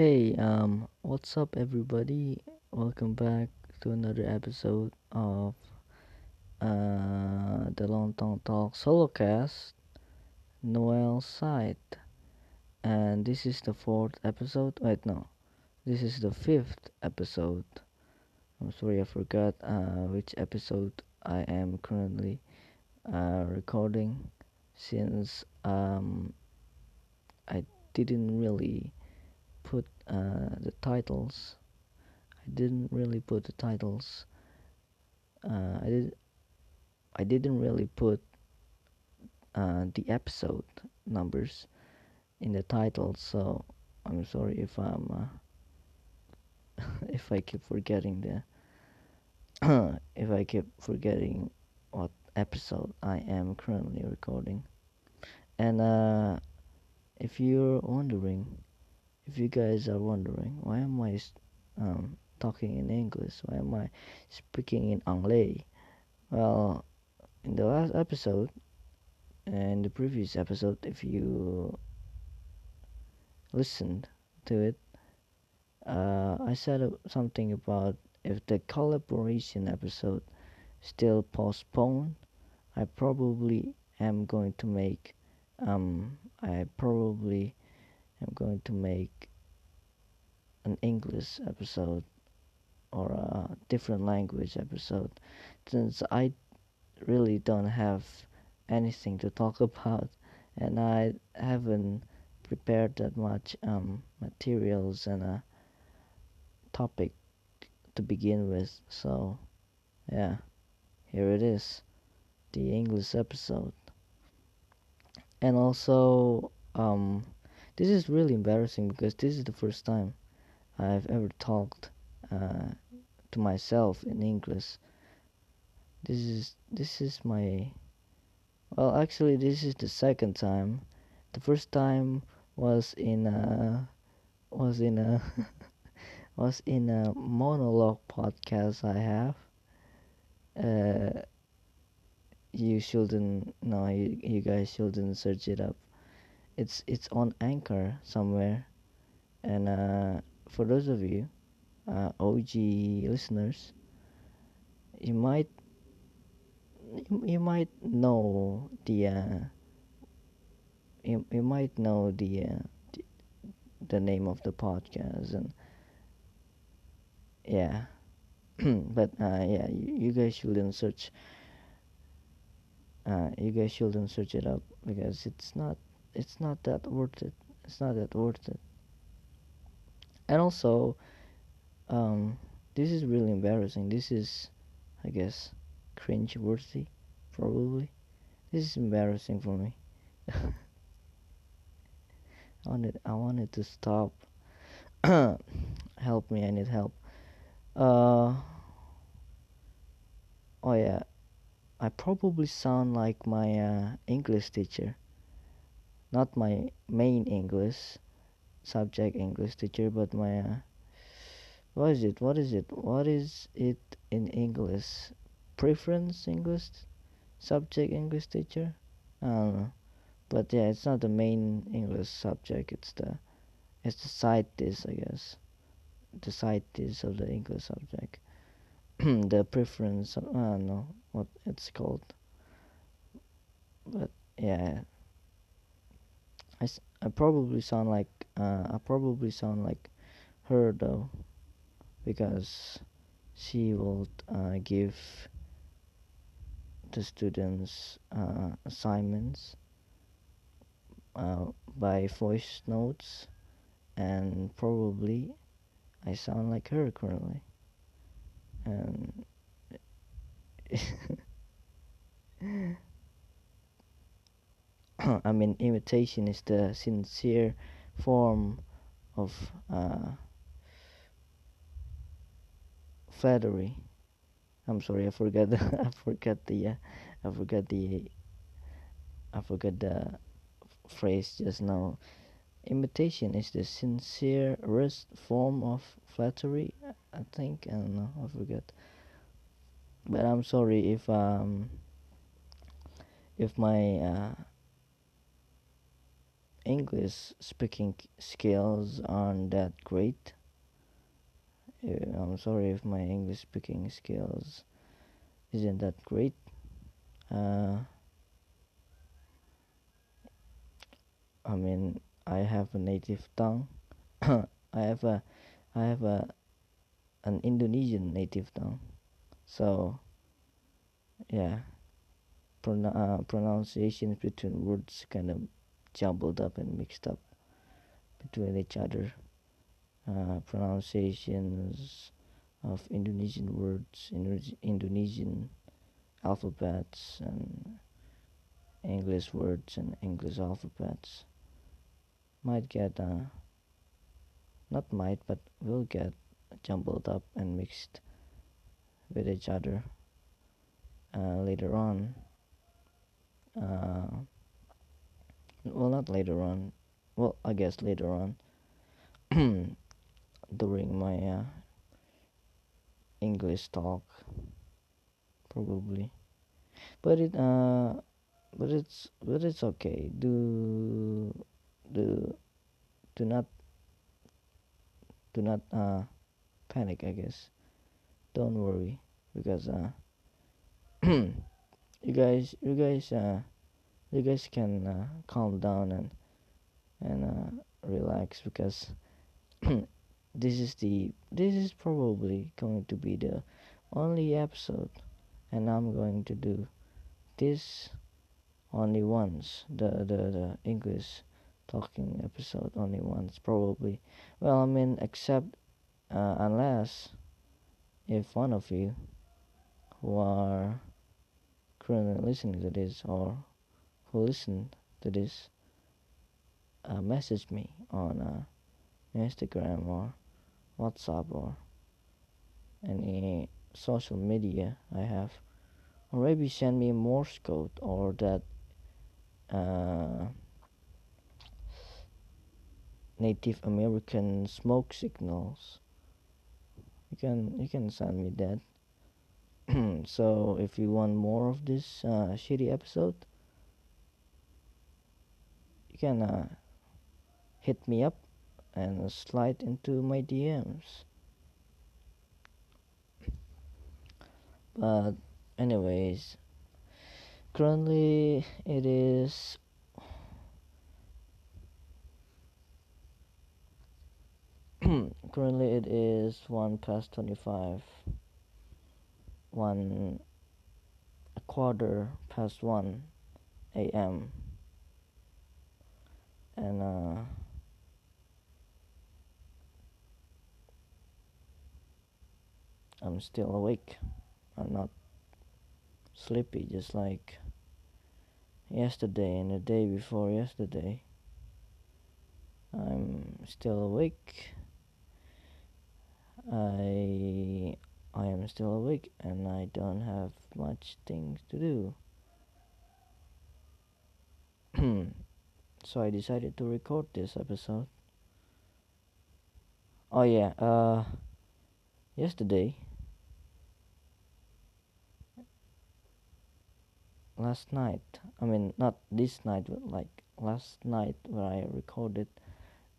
Hey, um, what's up, everybody? Welcome back to another episode of uh, the Long Tongue Talk solo cast, Noel side. And this is the fourth episode. Wait, no, this is the fifth episode. I'm sorry, I forgot uh, which episode I am currently uh, recording since um, I didn't really put uh, the titles. I didn't really put the titles. Uh, I did. I didn't really put uh, the episode numbers in the title, so I'm sorry if I'm uh, if I keep forgetting the if I keep forgetting what episode I am currently recording. And uh, if you're wondering, if you guys are wondering, why am I um, talking in English? Why am I speaking in Anglais? Well, in the last episode, and the previous episode, if you listened to it, uh, I said something about if the collaboration episode still postponed, I probably am going to make um I probably am going to make an English episode or a different language episode since I really don't have anything to talk about and I haven't prepared that much um, materials and a topic to begin with. So yeah here it is the English episode. And also um, this is really embarrassing because this is the first time I've ever talked uh, to myself in English. This is this is my well actually this is the second time. The first time was in a was in a was in a monologue podcast I have. Uh, you shouldn't no you, you guys shouldn't search it up. It's it's on Anchor somewhere, and uh, for those of you uh, OG listeners, you might you, might know the uh, you, you might know the, uh, the the name of the podcast and yeah. But uh, yeah you, you guys shouldn't search uh, you guys shouldn't search it up because it's not it's not that worth it. It's not that worth it. And also um, this is really embarrassing. This is i guess cringe worthy probably. This is embarrassing for me. I wanted i wanted to stop. Help me i need help. Uh oh yeah. I probably sound like my uh, english teacher not my main english subject English teacher, but my uh, what is it? What is it? What is it in English? Preference English subject English teacher? I don't know, but yeah, it's not the main English subject. It's the it's the side dish, I guess. The side dish of the English subject. the preference. I don't know what it's called, but yeah. I, I probably sound like uh, I probably sound like her though, because she will uh, give the students uh, assignments uh, by voice notes, and probably I sound like her currently, and. I mean, imitation is the sincere form of uh, flattery. I'm sorry, I forgot. The, I forgot the. Uh, I forgot the. I forgot the phrase just now. Imitation is the sincerest form of flattery. I think I don't know. I forgot. But I'm sorry if um if my uh, English speaking skills aren't that great. Uh, I'm sorry if my English speaking skills isn't that great. Uh, I mean, I have a native tongue. I have a, I have a, an Indonesian native tongue. So, yeah, Pronu- uh, pronunciations between words kind of jumbled up and mixed up between each other. Uh, pronunciations of Indonesian words, Indonesian alphabets, and English words and English alphabets might get, uh, not might, but will get jumbled up and mixed with each other uh, later on. Uh, well, not later on. Well, I guess later on during my uh, English talk, probably. But it uh, but it's but it's okay. Do do do not do not uh panic. I guess. Don't worry because uh you guys you guys uh you guys can uh, calm down and and uh, relax because this is the this is probably going to be the only episode and I'm going to do this only once the the, the English talking episode only once probably. Well I mean except uh, unless if one of you who are currently listening to this or who listen to this uh, message me on uh, Instagram or WhatsApp or any social media I have, or maybe send me a Morse code or that uh, Native American smoke signals. You can you can send me that. so if you want more of this uh, shitty episode, can uh, hit me up and slide into my DMs. But anyways, currently it is currently it is one past 25 one a quarter past 1 a.m and uh I'm still awake. I'm not sleepy just like yesterday and the day before yesterday. I'm still awake. I I am still awake and I don't have much things to do. so I decided to record this episode. Oh yeah, uh yesterday last night, I mean not this night but like last night where I recorded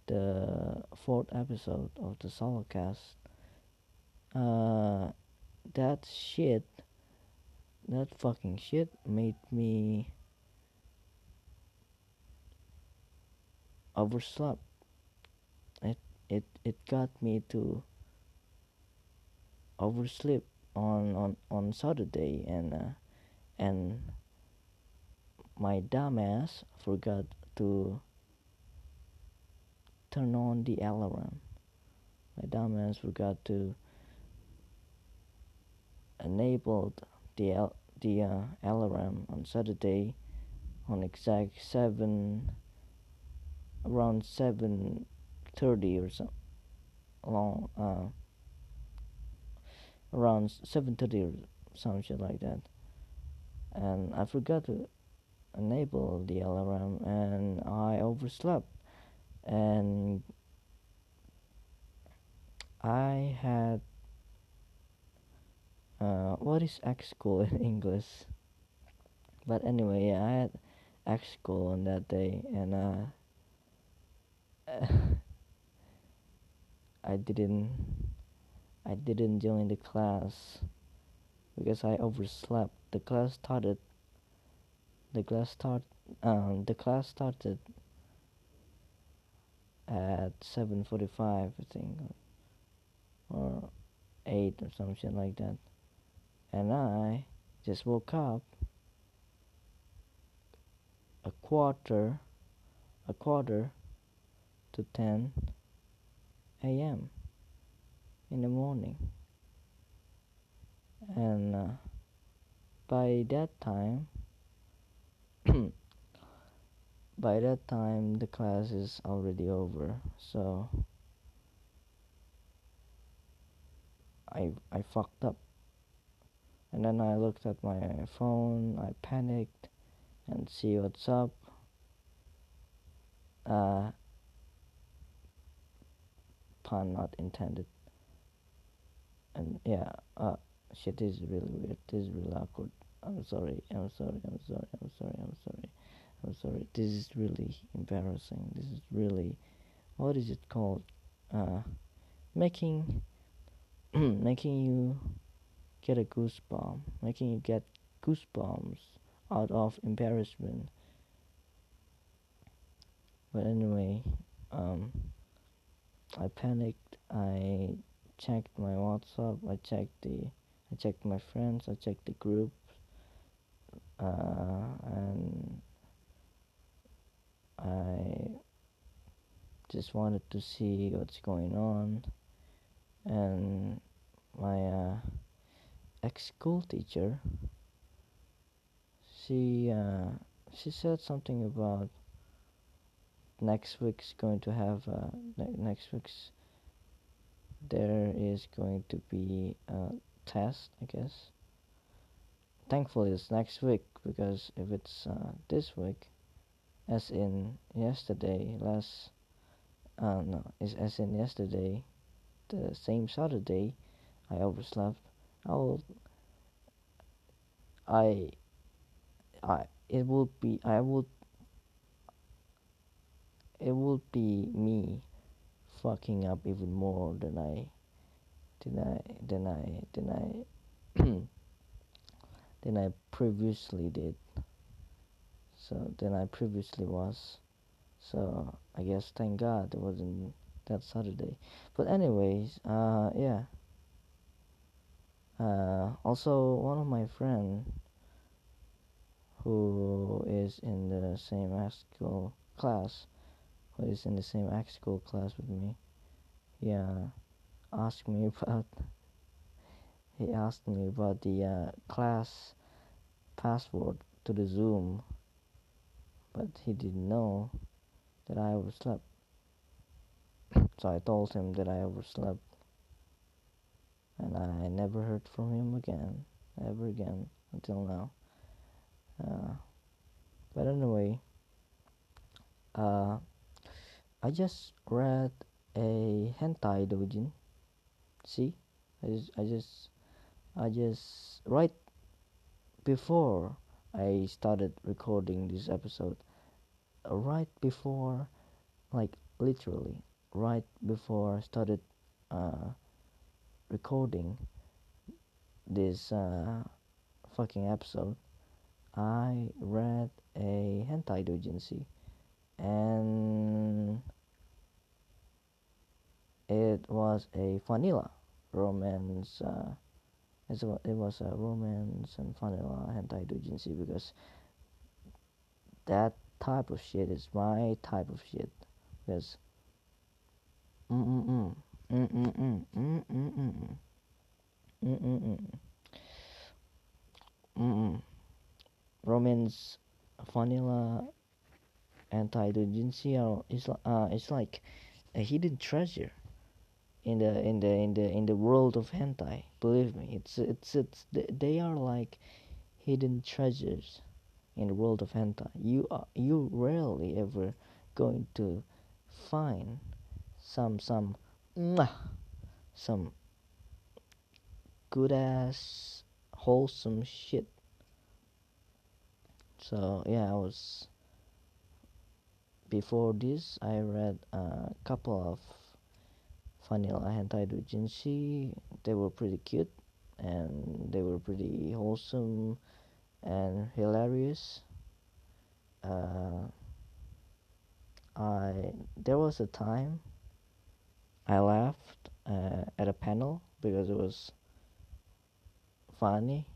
the fourth episode of the solo cast uh, that shit, that fucking shit made me overslept. It it it got me to oversleep on on on Saturday and uh, and my dumbass forgot to turn on the alarm. My dumbass forgot to enabled the the uh, alarm on Saturday on exact seven around seven thirty or so along uh, around seven thirty or some shit like that and I forgot to enable the alarm and I overslept and I had uh, what is X school in English? But anyway, yeah, I had X school on that day, and uh, I didn't I didn't join the class because I overslept. The class started the class start um, the class started at 7:45 I think or 8 or something like that and I just woke up a quarter a quarter to 10 a.m. in the morning. And uh, by that time by that time the class is already over. So I I fucked up. And then I looked at my phone I panicked and see what's up. Uh, pun not intended. And yeah uh, shit this is really weird. This is really awkward. I'm sorry I'm sorry I'm sorry I'm sorry I'm sorry. I'm sorry. This is really embarrassing. This is really what is it called? Uh, making making you get a goosebump making you get goosebumps out of embarrassment. But anyway um, I panicked. I checked my WhatsApp. I checked the I checked my friends. I checked the group. Uh, and I just wanted to see what's going on. And my uh, ex school teacher she uh, she said something about next week's going to have uh, ne- next week's there is going to be a test I guess. Thankfully it's next week because if it's uh, this week as in yesterday last uh, no is as in yesterday the same Saturday I overslept I'll I I it would be I would it would be me fucking up even more than I than I than I than I than I previously did. So than I previously was. So I guess thank God it wasn't that Saturday. But anyways uh yeah. Uh also one of my friend who is in the same high school class is in the same act school class with me. Yeah asked me about he asked me about the uh, class password to the zoom. But he didn't know that i overslept. So i told him that i overslept. And i never heard from him again ever again until now. Uh, but anyway uh, I just read a hentai doujin. See, I just, I just, I just right before I started recording this episode, right before, like literally, right before I started uh, recording this uh, fucking episode, I read a hentai doujinshi and it was a vanilla romance. Uh, it was a romance and vanilla hentai doujinshi because that type of shit is my type of shit. Because mm mm mm-mm-mm, mm-mm-mm, mm-mm-mm, mm-mm, romance, vanilla doujinshi is uh it's like a hidden treasure in the in the in the in the world of hentai believe me. It's it's it's they are like hidden treasures in the world of hentai. You are you rarely ever going to find some some some good ass wholesome shit. So yeah i was before this I read a couple of vanilla hentai doujinshi. They were pretty cute and they were pretty wholesome and hilarious. Uh, I there was a time I laughed uh, at a panel because it was funny.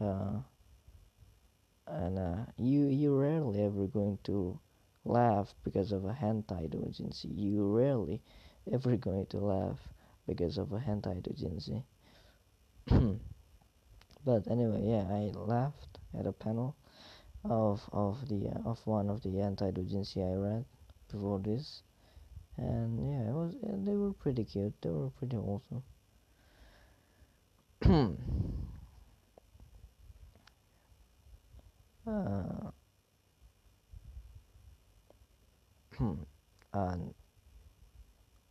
Uh, and uh, you you rarely ever going to laugh because of a hentai doujinshi. You rarely ever going to laugh because of a hentai doujinshi. but anyway, yeah, I laughed at a panel of of the uh, of one of the hentai doujinshi I read before this, and yeah, it was they were pretty cute. They were pretty awesome. uh, and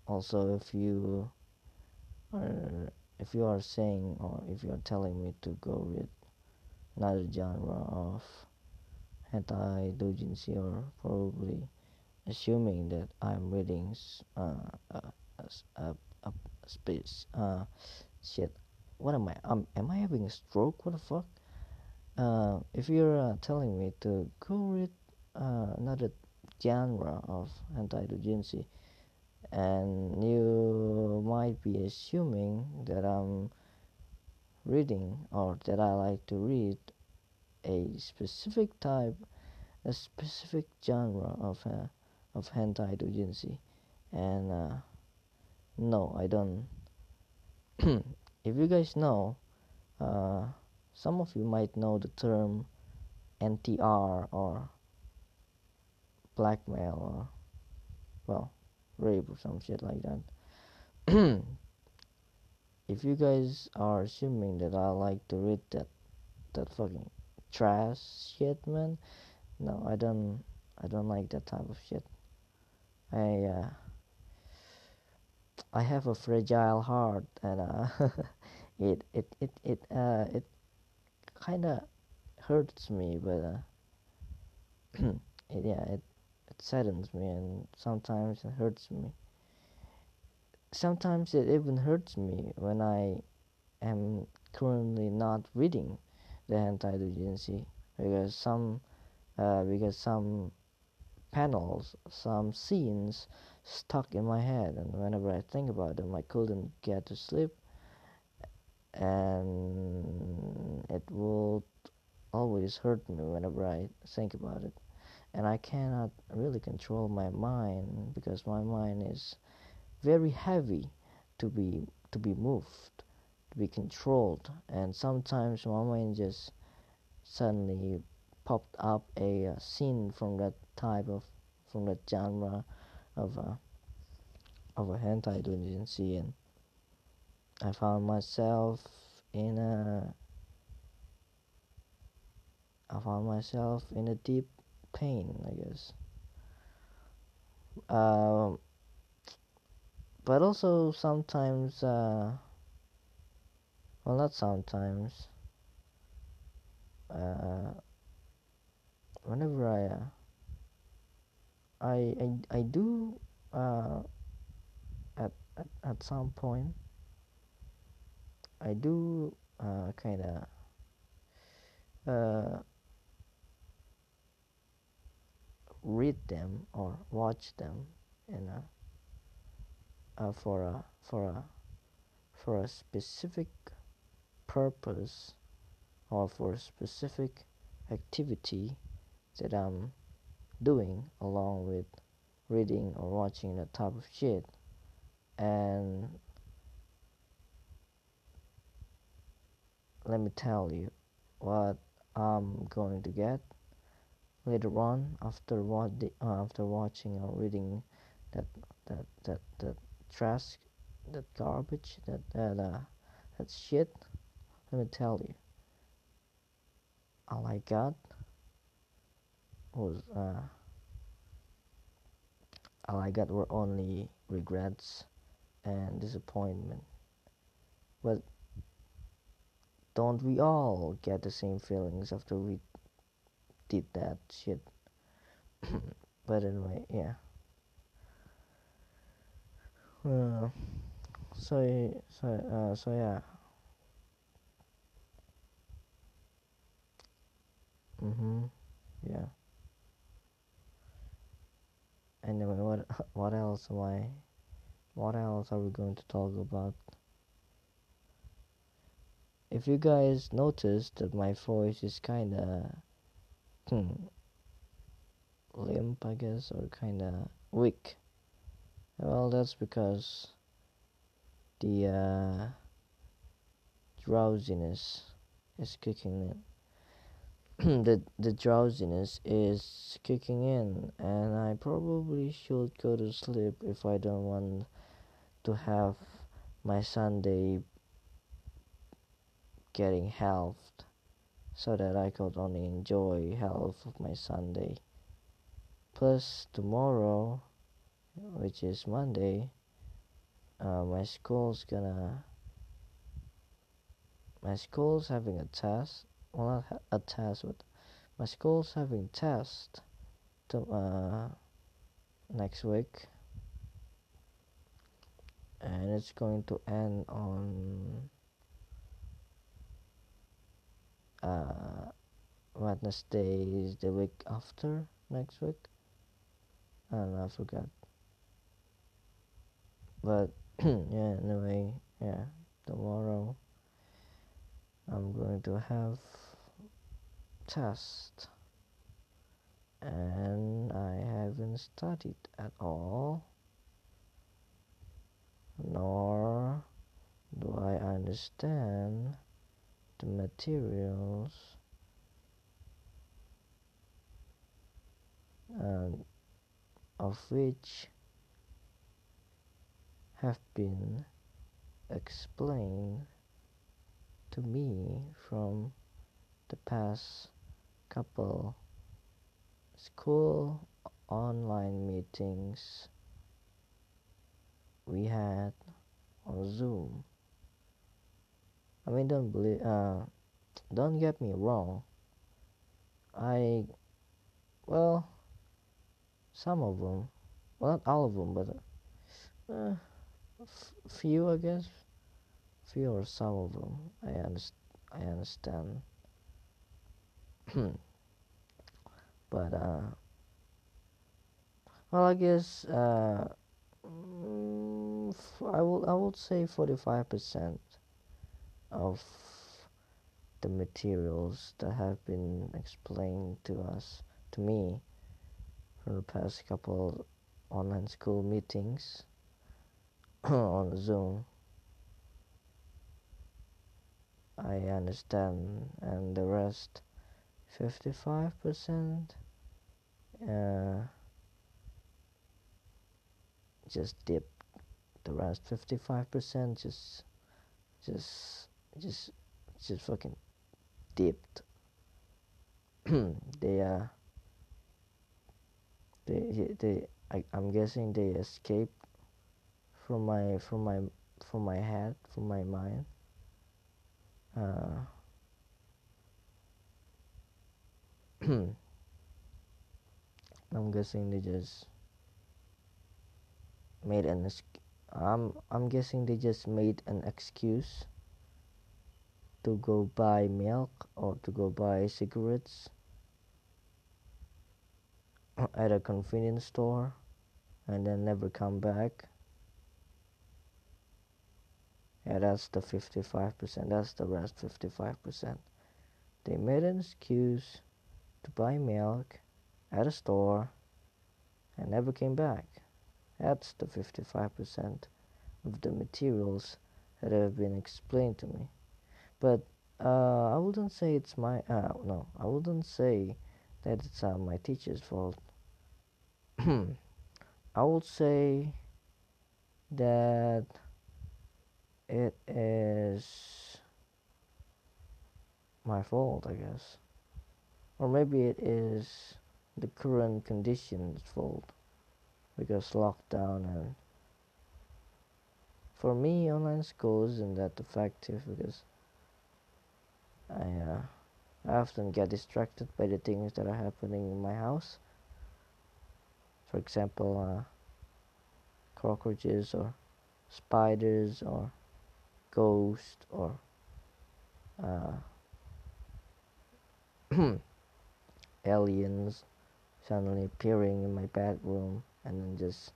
also if you are if you are saying or if you are telling me to go with another genre of hentai doujinshi or probably assuming that I'm reading uh, a, a, a, space uh, shit. What am I um, am I having a stroke? What the fuck? Uh, if you're uh, telling me to go read uh, another genre of doujinshi and you might be assuming that I'm reading or that I like to read a specific type a specific genre of uh, of hentai doujinshi and uh, no I don't. If you guys know uh, some of you might know the term NTR or blackmail or well rape or some shit like that. If you guys are assuming that I like to read that that fucking trash shit man no I don't I don't like that type of shit. I uh, I have a fragile heart and uh, it it it it uh, it kind of hurts me but uh, it, yeah it saddens me and sometimes it hurts me. Sometimes it even hurts me when I am currently not reading the hentai doujinshi because some uh, because some panels some scenes stuck in my head and whenever I think about them I couldn't get to sleep. And it will always hurt me whenever I think about it and I cannot really control my mind because my mind is very heavy to be to be moved to be controlled. And sometimes my mind just suddenly popped up a, scene from that type of from that genre of a of a hentai doujinshi and I found myself in a I found myself in a deep pain, I guess. Uh, but also sometimes, uh, well, not sometimes. Uh, whenever I, uh, I, I, I do uh, at, at at some point. I do uh, kind of uh, read them or watch them in a, uh, for a for a for a specific purpose or for a specific activity that I'm doing along with reading or watching that type of shit. And let me tell you what I'm going to get later on after what uh, after watching or reading that that that that trash that garbage that that uh, that shit let me tell you. All I got was uh, all I got were only regrets and disappointment. But don't we all get the same feelings after we did that shit. But anyway yeah. Uh, so so uh, so yeah. Mhm yeah. Anyway what what else am i what else are we going to talk about? If you guys noticed that my voice is kind of hmm, limp i guess or kind of weak. Well that's because the uh, drowsiness is kicking in. The the drowsiness is kicking in and i probably should go to sleep if i don't want to have my sunday getting health so that I could only enjoy half of my Sunday. Plus tomorrow, which is Monday, uh, my school's gonna my school's having a test. Well, not a test, but my school's having test to, uh, next week, and it's going to end on uh, Wednesday is the week after next week. and I forgot. But yeah, anyway, yeah, tomorrow I'm going to have test and I haven't studied at all nor do I understand the materials um, of which have been explained to me from the past couple school online meetings we had on Zoom. I mean, don't believe. Uh, don't get me wrong. I, well, some of them, well, not all of them, but uh, f- few, I guess, few or some of them. I understand. I understand. but uh, well, I guess uh, mm, I will. I would say forty-five percent of the materials that have been explained to us, to me, from the past couple online school meetings on Zoom. I understand, and the rest, 55%, uh, just dip. The rest, 55%, just, just just just fucking dipped. they uh they they I, I'm guessing they escaped from my from my from my head from my mind. Uh, I'm guessing they just made an I'm I'm guessing they just made an excuse to go buy milk or to go buy cigarettes at a convenience store and then never come back. Yeah, that's the 55%. That's the rest 55%. They made an excuse to buy milk at a store and never came back. That's the 55% of the materials that have been explained to me but uh, I wouldn't say it's my uh, no I wouldn't say that it's uh, my teacher's fault. I would say that it is my fault I guess. Or maybe it is the current conditions fault because lockdown and for me online school isn't that effective because I, uh, I often get distracted by the things that are happening in my house. for example uh, cockroaches or spiders or ghosts or uh, aliens suddenly appearing in my bedroom and then just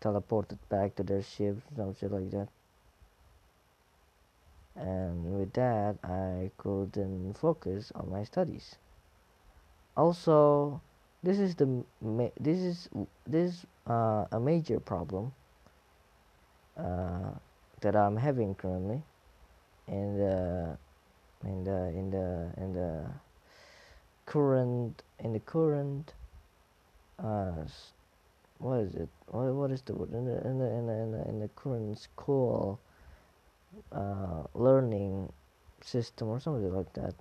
teleported back to their ship, something like that. And with that, I couldn't focus on my studies. Also, this is the this is this uh, a major problem uh, that I'm having currently in the in the in the in the current in the current uh, what is it what, what is the word in the in the in the in the, in the current school uh, learning system or something like that.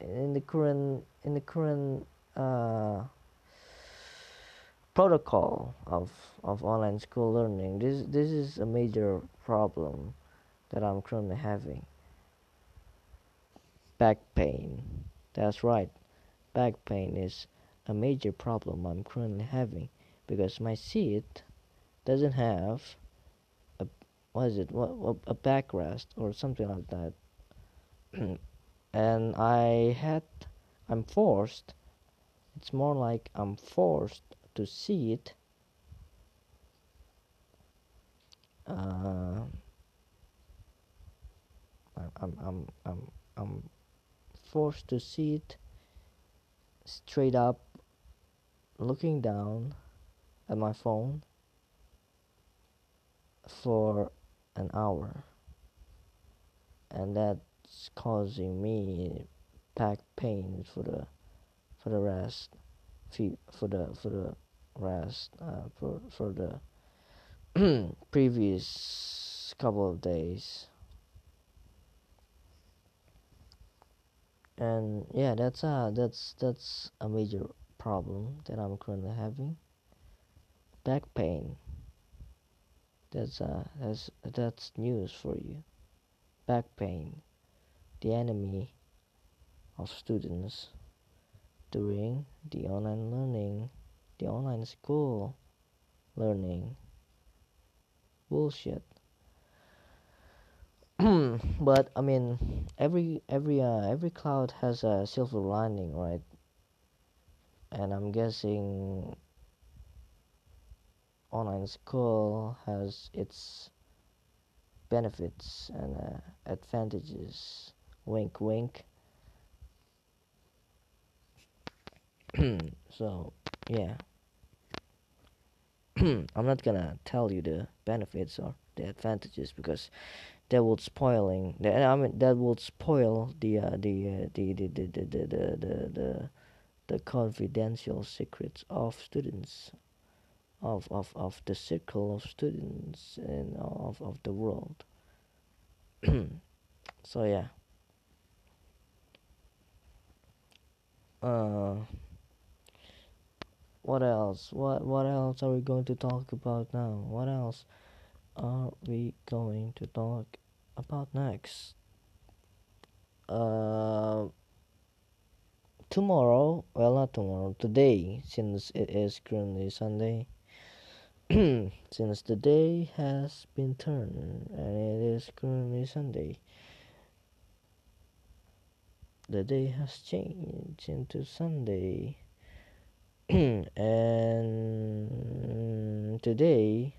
In the current in the current uh, protocol of of online school learning this this is a major problem that I'm currently having. Back pain. That's right. Back pain is a major problem I'm currently having because my seat doesn't have what is it? What, what a backrest or something like that. And I had I'm forced it's more like I'm forced to sit uh, I'm, I'm, I'm, I'm forced to see it straight up looking down at my phone for an hour and that's causing me back pain for the for the rest for the for the rest uh, for for the previous couple of days and yeah that's uh that's that's a major problem that I'm currently having. Back pain. That's uh that's that's news for you. Back pain, the enemy of students during the online learning, the online school learning. Bullshit. but I mean, every every uh, every cloud has a silver lining, right? and I'm guessing online school has its benefits and uh, advantages. Wink, wink. so, yeah. I'm not gonna tell you the benefits or the advantages because that would spoiling. I mean, that would spoil the uh, the, uh, the, the the the the the the the confidential secrets of students of, of, of the circle of students and of, of the world. So yeah. Uh, what else? What what else are we going to talk about now? What else are we going to talk about next? Uh tomorrow, well, not tomorrow, today, since it is currently Sunday, since the day has been turned and it is currently Sunday, the day has changed into Sunday. and today,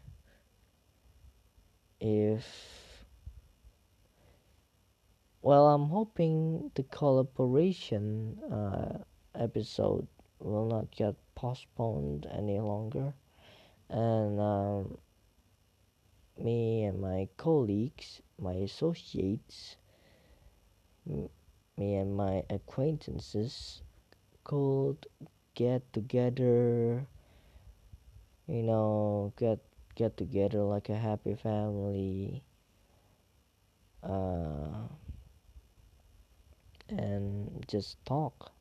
if well, I'm hoping the collaboration uh, episode will not get postponed any longer, and um, me and my colleagues, my associates, me and my acquaintances could get together. You know, get get together like a happy family. Uh, and just talk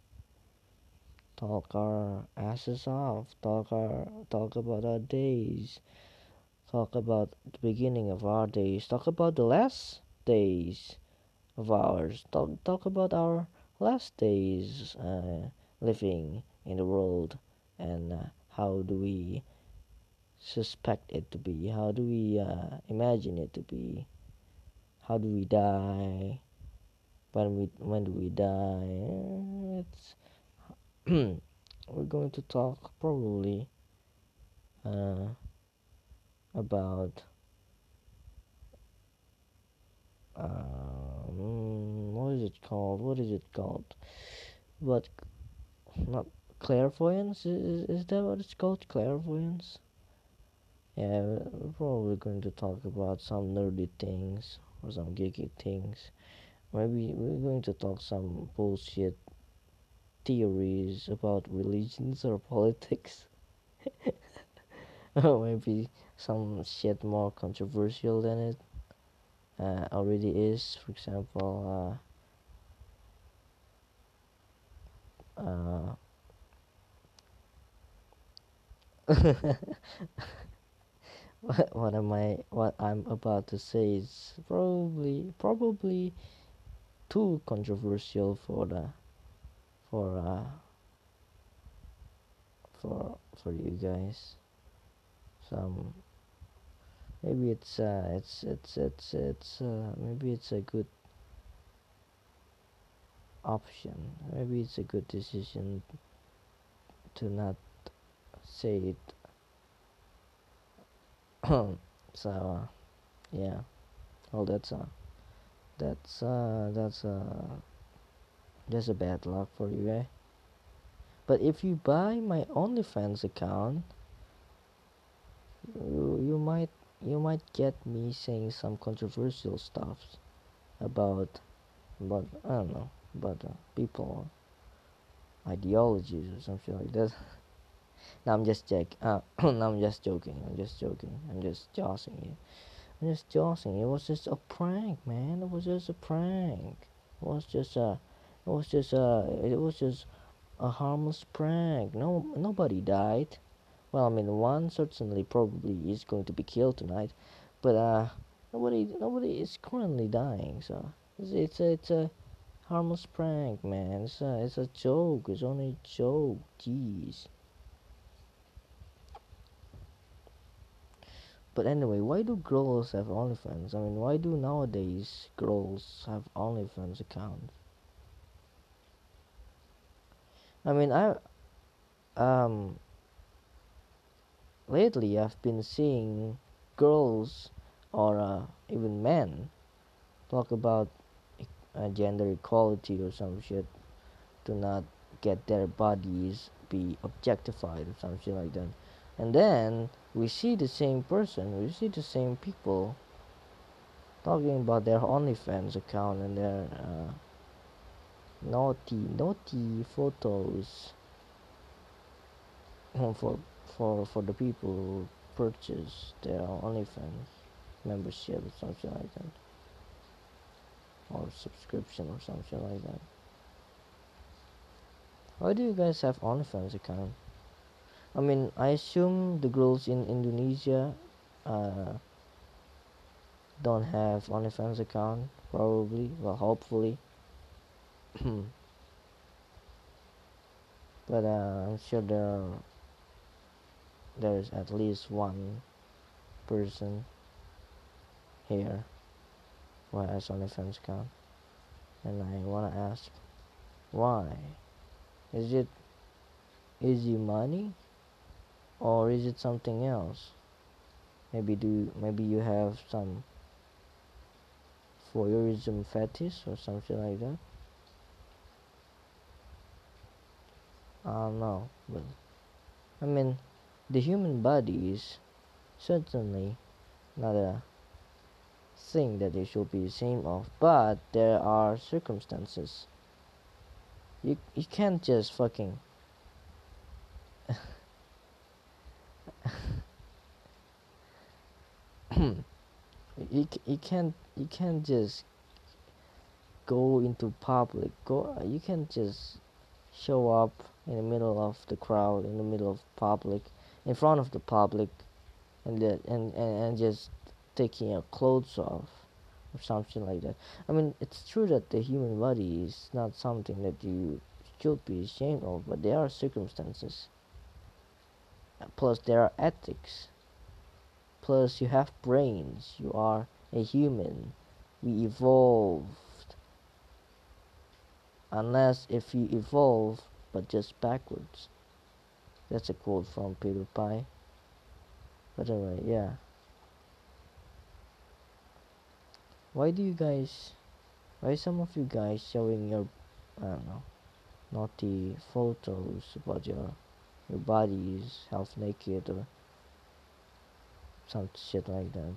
talk our asses off talk our talk about our days talk about the beginning of our days talk about the last days of ours talk, talk about our last days uh, living in the world and uh, how do we suspect it to be? How do we uh, imagine it to be? How do we die? When we when do we die? It's we're going to talk probably uh, about um, what is it called? What is it called? What not clairvoyance? Is, is that what it's called? Clairvoyance? Yeah, we're probably going to talk about some nerdy things or some geeky things. Maybe we're going to talk some bullshit theories about religions or politics. or maybe some shit more controversial than it uh, already is. For example, uh, uh, what, what am I what I'm about to say is probably probably too controversial for the for uh for for you guys. Some maybe it's uh it's it's it's it's uh maybe it's a good option. Maybe it's a good decision to not say it. So uh, yeah. Well that's uh that's uh that's uh just a bad luck for you eh but if you buy my OnlyFans account you, you might you might get me saying some controversial stuff about but I don't know about uh, people ideologies or something like that no, I'm just joking. Uh, no, I'm just joking. I'm just joking. I'm just joshing you. I'm just joshing. It was just a prank, man. It was just a prank. It was just a. It was just a. It was just a harmless prank. No, nobody died. Well, I mean, one certainly probably is going to be killed tonight, but uh, nobody, nobody is currently dying. So it's it's a, it's a harmless prank, man. It's a, it's a joke. It's only a joke. Jeez. But anyway, why do girls have OnlyFans? I mean, why do nowadays girls have OnlyFans accounts? I mean, I um lately I've been seeing girls or uh, even men talk about uh, gender equality or some shit to not get their bodies be objectified or something like that. And then we see the same person, we see the same people talking about their OnlyFans account and their uh, naughty, naughty photos for for for the people who purchase their OnlyFans membership or something like that, or subscription or something like that. Why do you guys have OnlyFans account? I mean, I assume the girls in Indonesia uh, don't have OnlyFans account, probably. Well, hopefully. But uh, I'm sure there there's at least one person here who has only OnlyFans account, and I wanna ask, why? Is it easy money? or is it something else maybe do maybe you have some voyeurism fetish or something like that I don't know but I mean the human body is certainly not a thing that they should be ashamed of but there are circumstances. You you can't just fucking you you can't you can't just go into public. Go you can't just show up in the middle of the crowd in the middle of public in front of the public and that and, and and just taking your clothes off or something like that. I mean it's true that the human body is not something that you should be ashamed of but there are circumstances. Plus there are ethics. Plus you have brains. You are a human. We evolved. Unless if you evolve but just backwards. That's a quote from PewDiePie but anyway yeah. Why do you guys why some of you guys showing your I don't know naughty photos about your your bodies half naked or some shit like that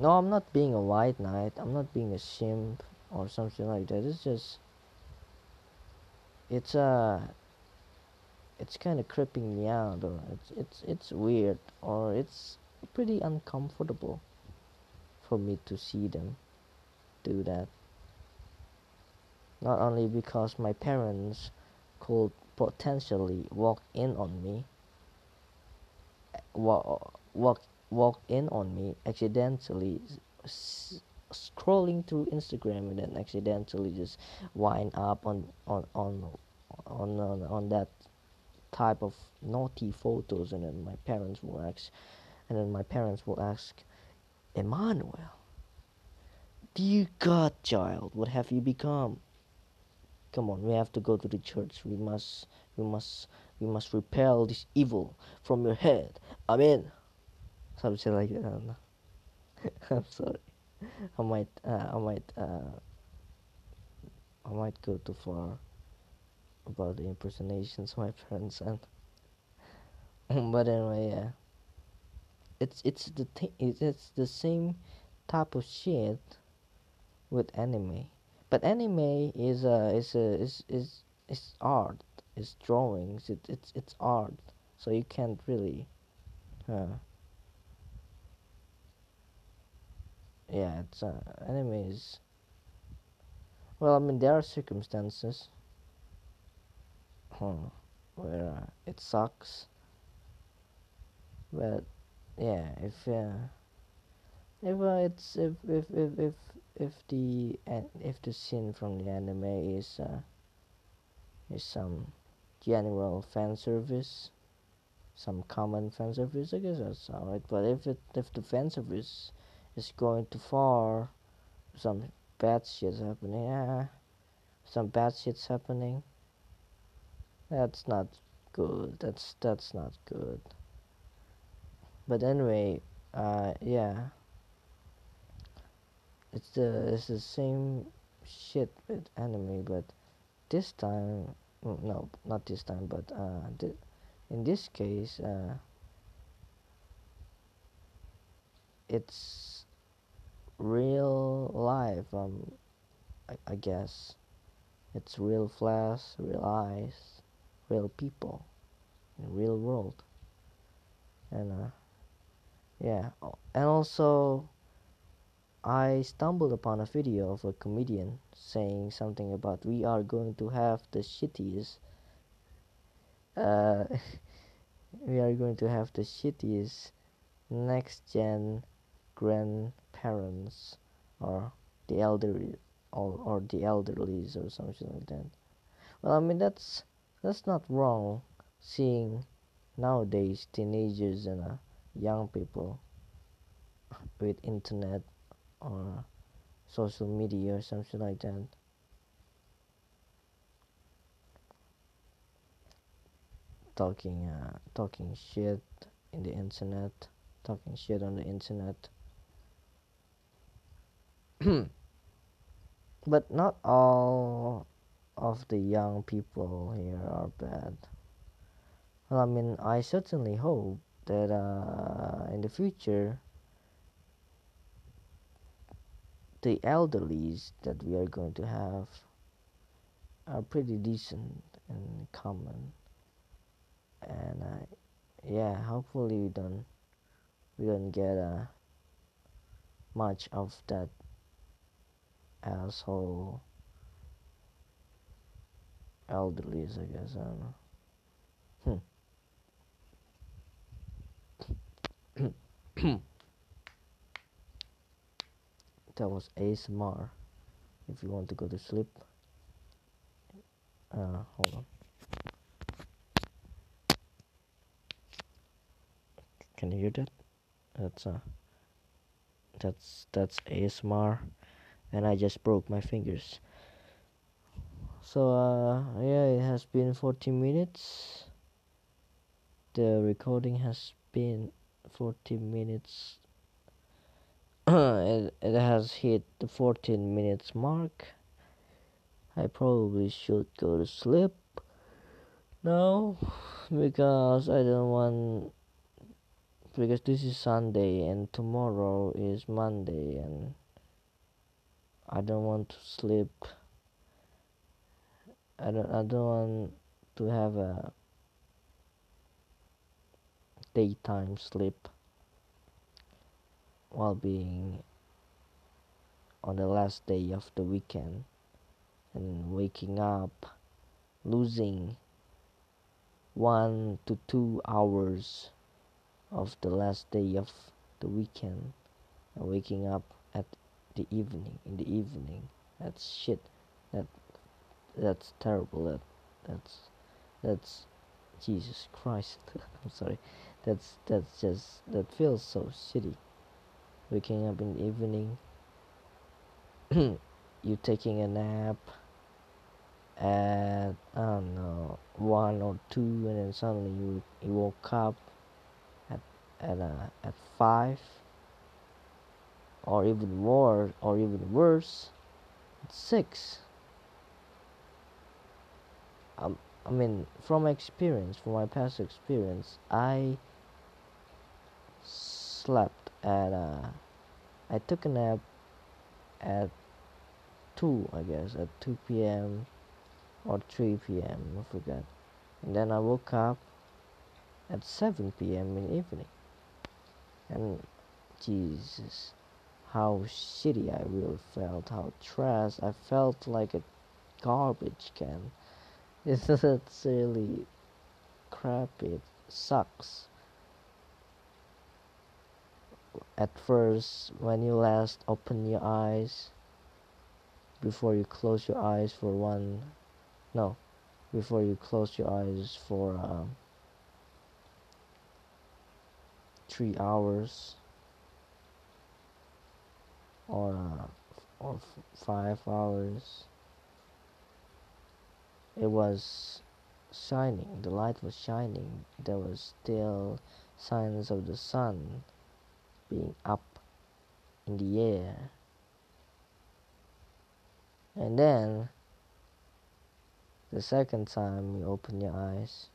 no I'm not being a white knight. I'm not being a simp or something like that. It's just it's uh it's kind of creeping me out or it's it's it's weird or it's pretty uncomfortable for me to see them do that. Not only because my parents could potentially walk in on me walk walk walk in on me accidentally scrolling through Instagram and then accidentally just wind up on on on on on, on that type of naughty photos and then my parents will ask and then my parents will ask Emmanuel dear God child? What have you become? Come on we have to go to the church. We must we must we must repel this evil from your head. Amen something like that i'm sorry. I might uh, i might uh, i might go too far about the impersonations of my parents and but anyway yeah. It's it's the thing it's the same type of shit with anime. But anime is a is a is is is art. It's drawings. It, it's it's art. So you can't really uh, yeah it's uh, anime well i mean there are circumstances. Huh, where uh, it sucks. But yeah if uh, if uh, it's if if if if if the if the scene from the anime is uh, is some general fan service some common fan service I guess that's alright but if it if the fan service is going too far. Some bad shit's happening. Yeah. Some bad shit's happening. That's not good. That's that's not good. But anyway uh yeah. It's the it's the same shit with anime but this time mm, no not this time but uh th- in this case uh it's real life um I, I guess. It's real flesh real eyes real people in real world. And uh yeah. And also I stumbled upon a video of a comedian saying something about we are going to have the shittiest uh, we are going to have the shittiest next gen grandparents or the elderly or, or the elderlies or something like that. Well i mean that's that's not wrong seeing nowadays teenagers and uh, young people with internet or social media or something like that. Talking uh, talking shit in the internet talking shit on the internet but not all of the young people here are bad. Well i mean i certainly hope that uh, in the future the elderlies that we are going to have are pretty decent and common. And uh, yeah hopefully we don't we don't get uh, much of that asshole. Elderlies I guess I don't know. Hmm. That was ASMR if you want to go to sleep. Uh, hold on. Can you hear that? That's uh that's that's ASMR and I just broke my fingers. So uh yeah it has been 40 minutes. The recording has been 40 minutes. It, it has hit the 14 minutes mark. I probably should go to sleep now because I don't want because this is Sunday and tomorrow is Monday and I don't want to sleep. I don't I don't want to have a daytime sleep while being on the last day of the weekend and waking up losing one to two hours of the last day of the weekend and waking up the evening in the evening. That's shit. That that's terrible. That that's that's jesus christ. I'm sorry. That's that's just that feels so shitty. Waking up in the evening you taking a nap at I don't know one or two, and then suddenly you you woke up at at uh, at five, or even more, or even worse, six. Um, I mean, from experience, from my past experience, I slept at uh, I took a nap at two, I guess, at two p.m or 3 p.m. I forgot. And then I woke up at 7 p.m. in the evening. And Jesus, how shitty I really felt, how trash. I felt like a garbage can. It's really crappy. It sucks. At first, when you last open your eyes, before you close your eyes for one no before you close your eyes for um, three hours or or five hours it was shining. The light was shining. There was still signs of the sun being up in the air. And then the second time you open your eyes,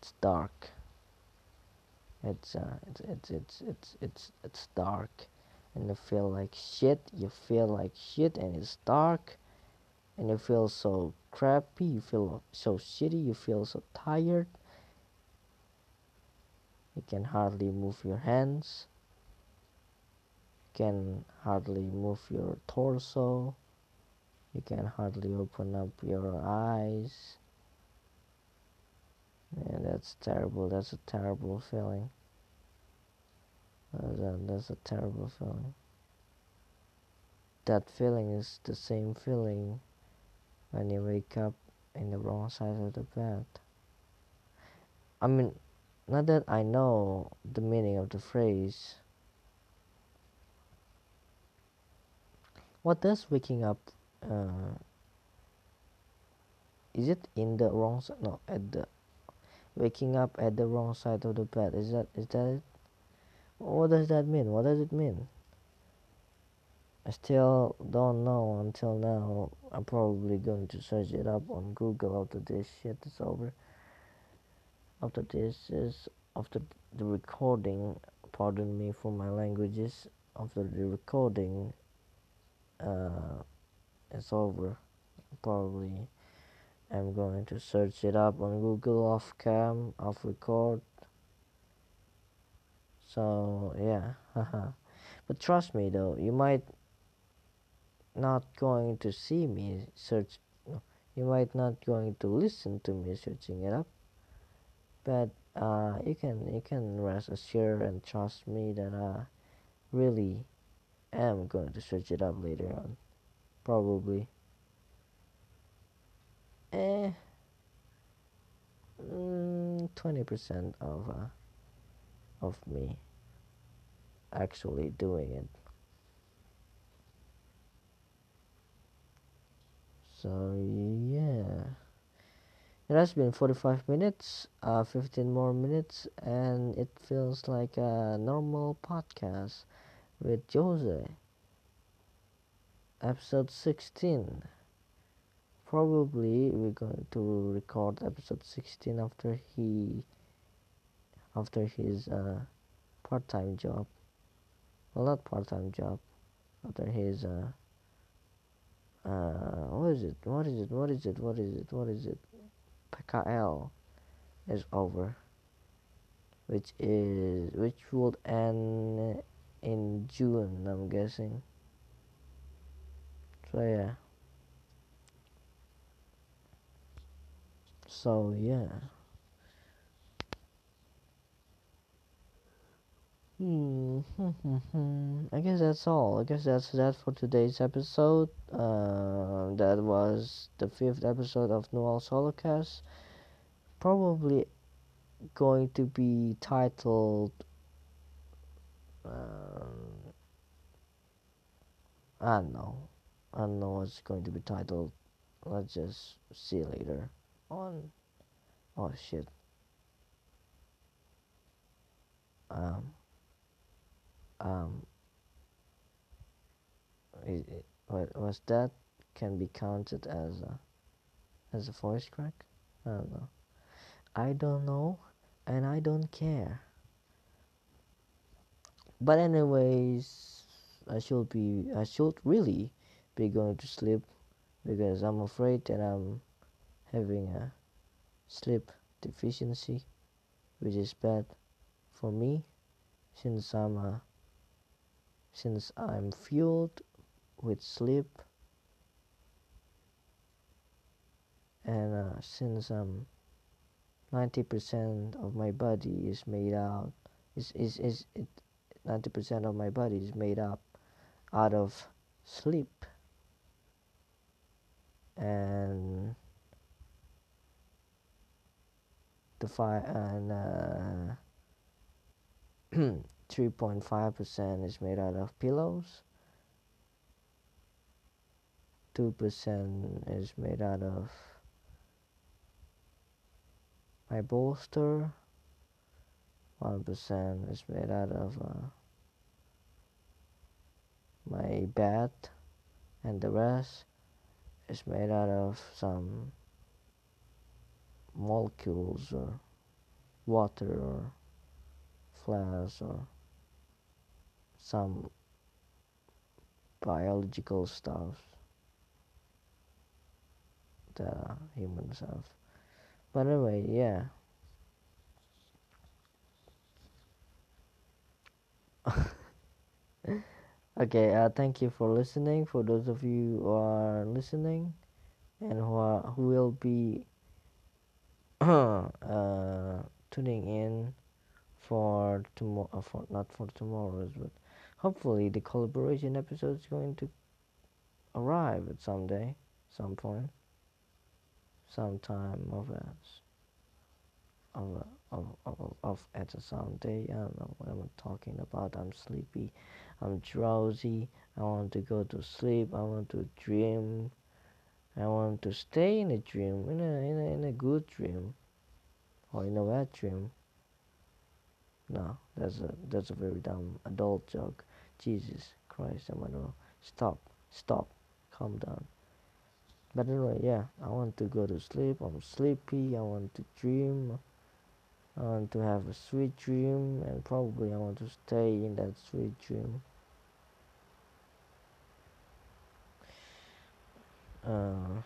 it's dark. It's uh, it's it's it's it's it's it's dark, and you feel like shit. You feel like shit, and it's dark, and you feel so crappy. You feel so shitty. You feel so tired. You can hardly move your hands. You can hardly move your torso you can hardly open up your eyes yeah that's terrible that's a terrible feeling that's a, that's a terrible feeling. That feeling is the same feeling when you wake up in the wrong side of the bed. I mean not that i know the meaning of the phrase. What does waking up uh, is it in the wrong side no at the waking up at the wrong side of the bed is that is that it what does that mean? What does it mean? I still don't know until now. I'm probably going to search it up on Google after this shit is over. After this is after the recording pardon me for my languages after the recording uh, it's over probably I'm going to search it up on Google off cam off record so yeah but trust me though you might not going to see me search you might not going to listen to me searching it up. But uh, you can you can rest assured and trust me that I really am going to search it up later on probably. Eh, mm, twenty percent of uh, of me actually doing it. So yeah, it has been forty-five minutes, uh, fifteen more minutes, and it feels like a normal podcast with Jose. Episode sixteen probably we're going to record episode 16 after he after his uh, part-time job. Well not part-time job. After his uh, uh, what is it? What is it? What is it? What is it? What is it? PKL is over which is which would end in June I'm guessing. So yeah. So yeah hmm I guess that's all. I guess that's that for today's episode. Uh, that was the fifth episode of Noel Solocast. Probably going to be titled. Um, I don't know. I don't know what's going to be titled. Let's just see later on. Oh shit. Um. Um. It, what was that? Can be counted as a as a voice crack? I don't know. I don't know, and I don't care. But anyways, I should be. I should really be going to sleep because I'm afraid that I'm having a sleep deficiency, which is bad for me since I'm a, since I'm fueled with sleep and uh, since um 90% of my body is made out is is is it 90% of my body is made up out of sleep. And the fire and uh, 3.5% is made out of pillows. 2% is made out of my bolster. 1% is made out of uh, my bed. And the rest is made out of some molecules or water or flash or some biological stuff that uh, humans have. But anyway, yeah. okay, uh, thank you for listening. For those of you who are listening and who are who will be uh, tuning in for tomorrow, uh, for not for tomorrow's, but hopefully the collaboration episode is going to arrive at some day, some point, sometime of us, of of of, of at a someday. I don't know what I'm talking about. I'm sleepy, I'm drowsy. I want to go to sleep. I want to dream. I want to stay in a dream, in a in a in a good dream, or in a bad dream. No, that's a that's a very dumb adult joke. Jesus Christ, Emmanuel, stop, stop, calm down. But anyway, yeah, I want to go to sleep. I'm sleepy. I want to dream. I want to have a sweet dream, and probably I want to stay in that sweet dream. Uh,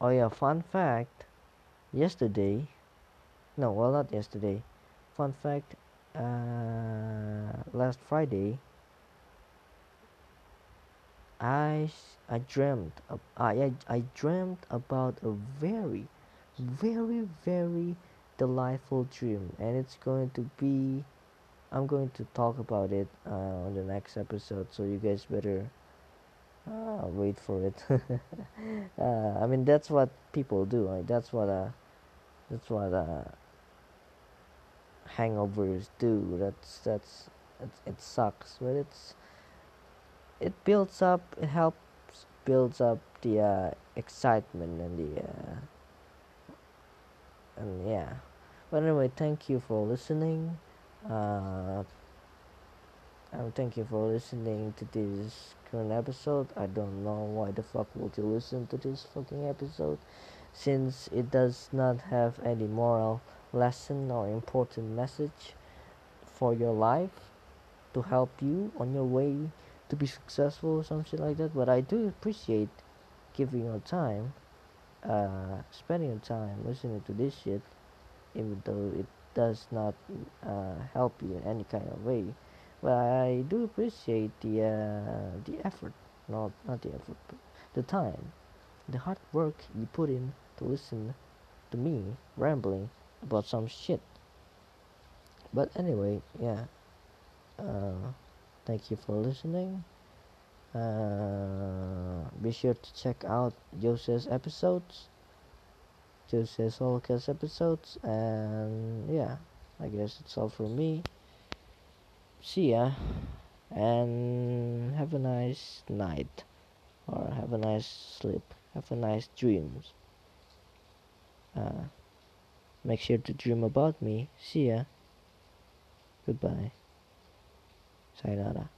oh yeah, fun fact. Yesterday, no, well not yesterday. Fun fact. Uh, last Friday, I I dreamt I I dreamt about a very, very very delightful dream, and it's going to be. I'm going to talk about it uh, on the next episode, so you guys better I'll wait for it. uh, I mean, that's what people do. Right? That's what uh, that's what uh, hangovers do. That's that's it, it sucks, but it's it builds up. It helps builds up the uh, excitement and the uh, and yeah. But anyway, thank you for listening. Uh, um, thank you for listening to this current episode. I don't know why the fuck would you listen to this fucking episode, since it does not have any moral lesson or important message for your life to help you on your way to be successful or something like that. But I do appreciate giving your time, uh, spending your time listening to this shit, even though it does not uh, help you in any kind of way. But I do appreciate the uh, the effort, not not the effort, but the time, the hard work you put in to listen to me rambling about some shit. But anyway, yeah. Uh, thank you for listening. Uh, be sure to check out Jose's episodes, Jose's Holocast episodes, and yeah, I guess it's all from me. See ya, and have a nice night, or have a nice sleep, have a nice dreams. Uh, make sure to dream about me. See ya. Goodbye. Sayonara.